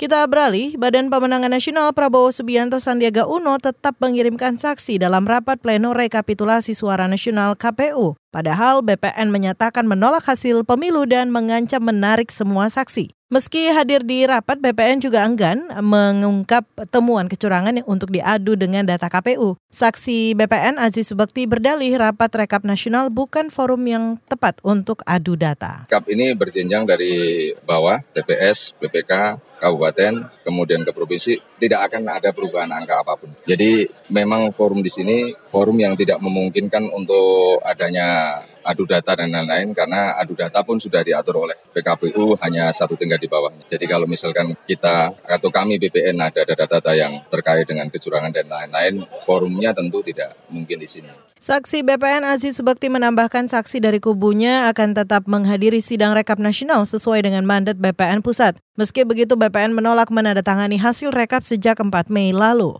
Kita beralih, Badan Pemenangan Nasional Prabowo Subianto Sandiaga Uno tetap mengirimkan saksi dalam rapat pleno rekapitulasi suara nasional KPU. Padahal BPN menyatakan menolak hasil pemilu dan mengancam menarik semua saksi. Meski hadir di rapat, BPN juga enggan mengungkap temuan kecurangan untuk diadu dengan data KPU. Saksi BPN Aziz Subakti berdalih rapat rekap nasional bukan forum yang tepat untuk adu data. Rekap ini berjenjang dari bawah, TPS, BPK, kabupaten, kemudian ke provinsi, tidak akan ada perubahan angka apa pun. Jadi memang forum di sini forum yang tidak memungkinkan untuk adanya adu data dan lain-lain karena adu data pun sudah diatur oleh PKPU hanya satu tingkat di bawahnya. Jadi kalau misalkan kita atau kami BPN ada data-data yang terkait dengan kecurangan dan lain-lain, forumnya tentu tidak mungkin di sini. Saksi BPN Aziz Subakti menambahkan saksi dari kubunya akan tetap menghadiri sidang rekap nasional sesuai dengan mandat BPN Pusat. Meski begitu BPN menolak menandatangani hasil rekap sejak 4 Mei lalu.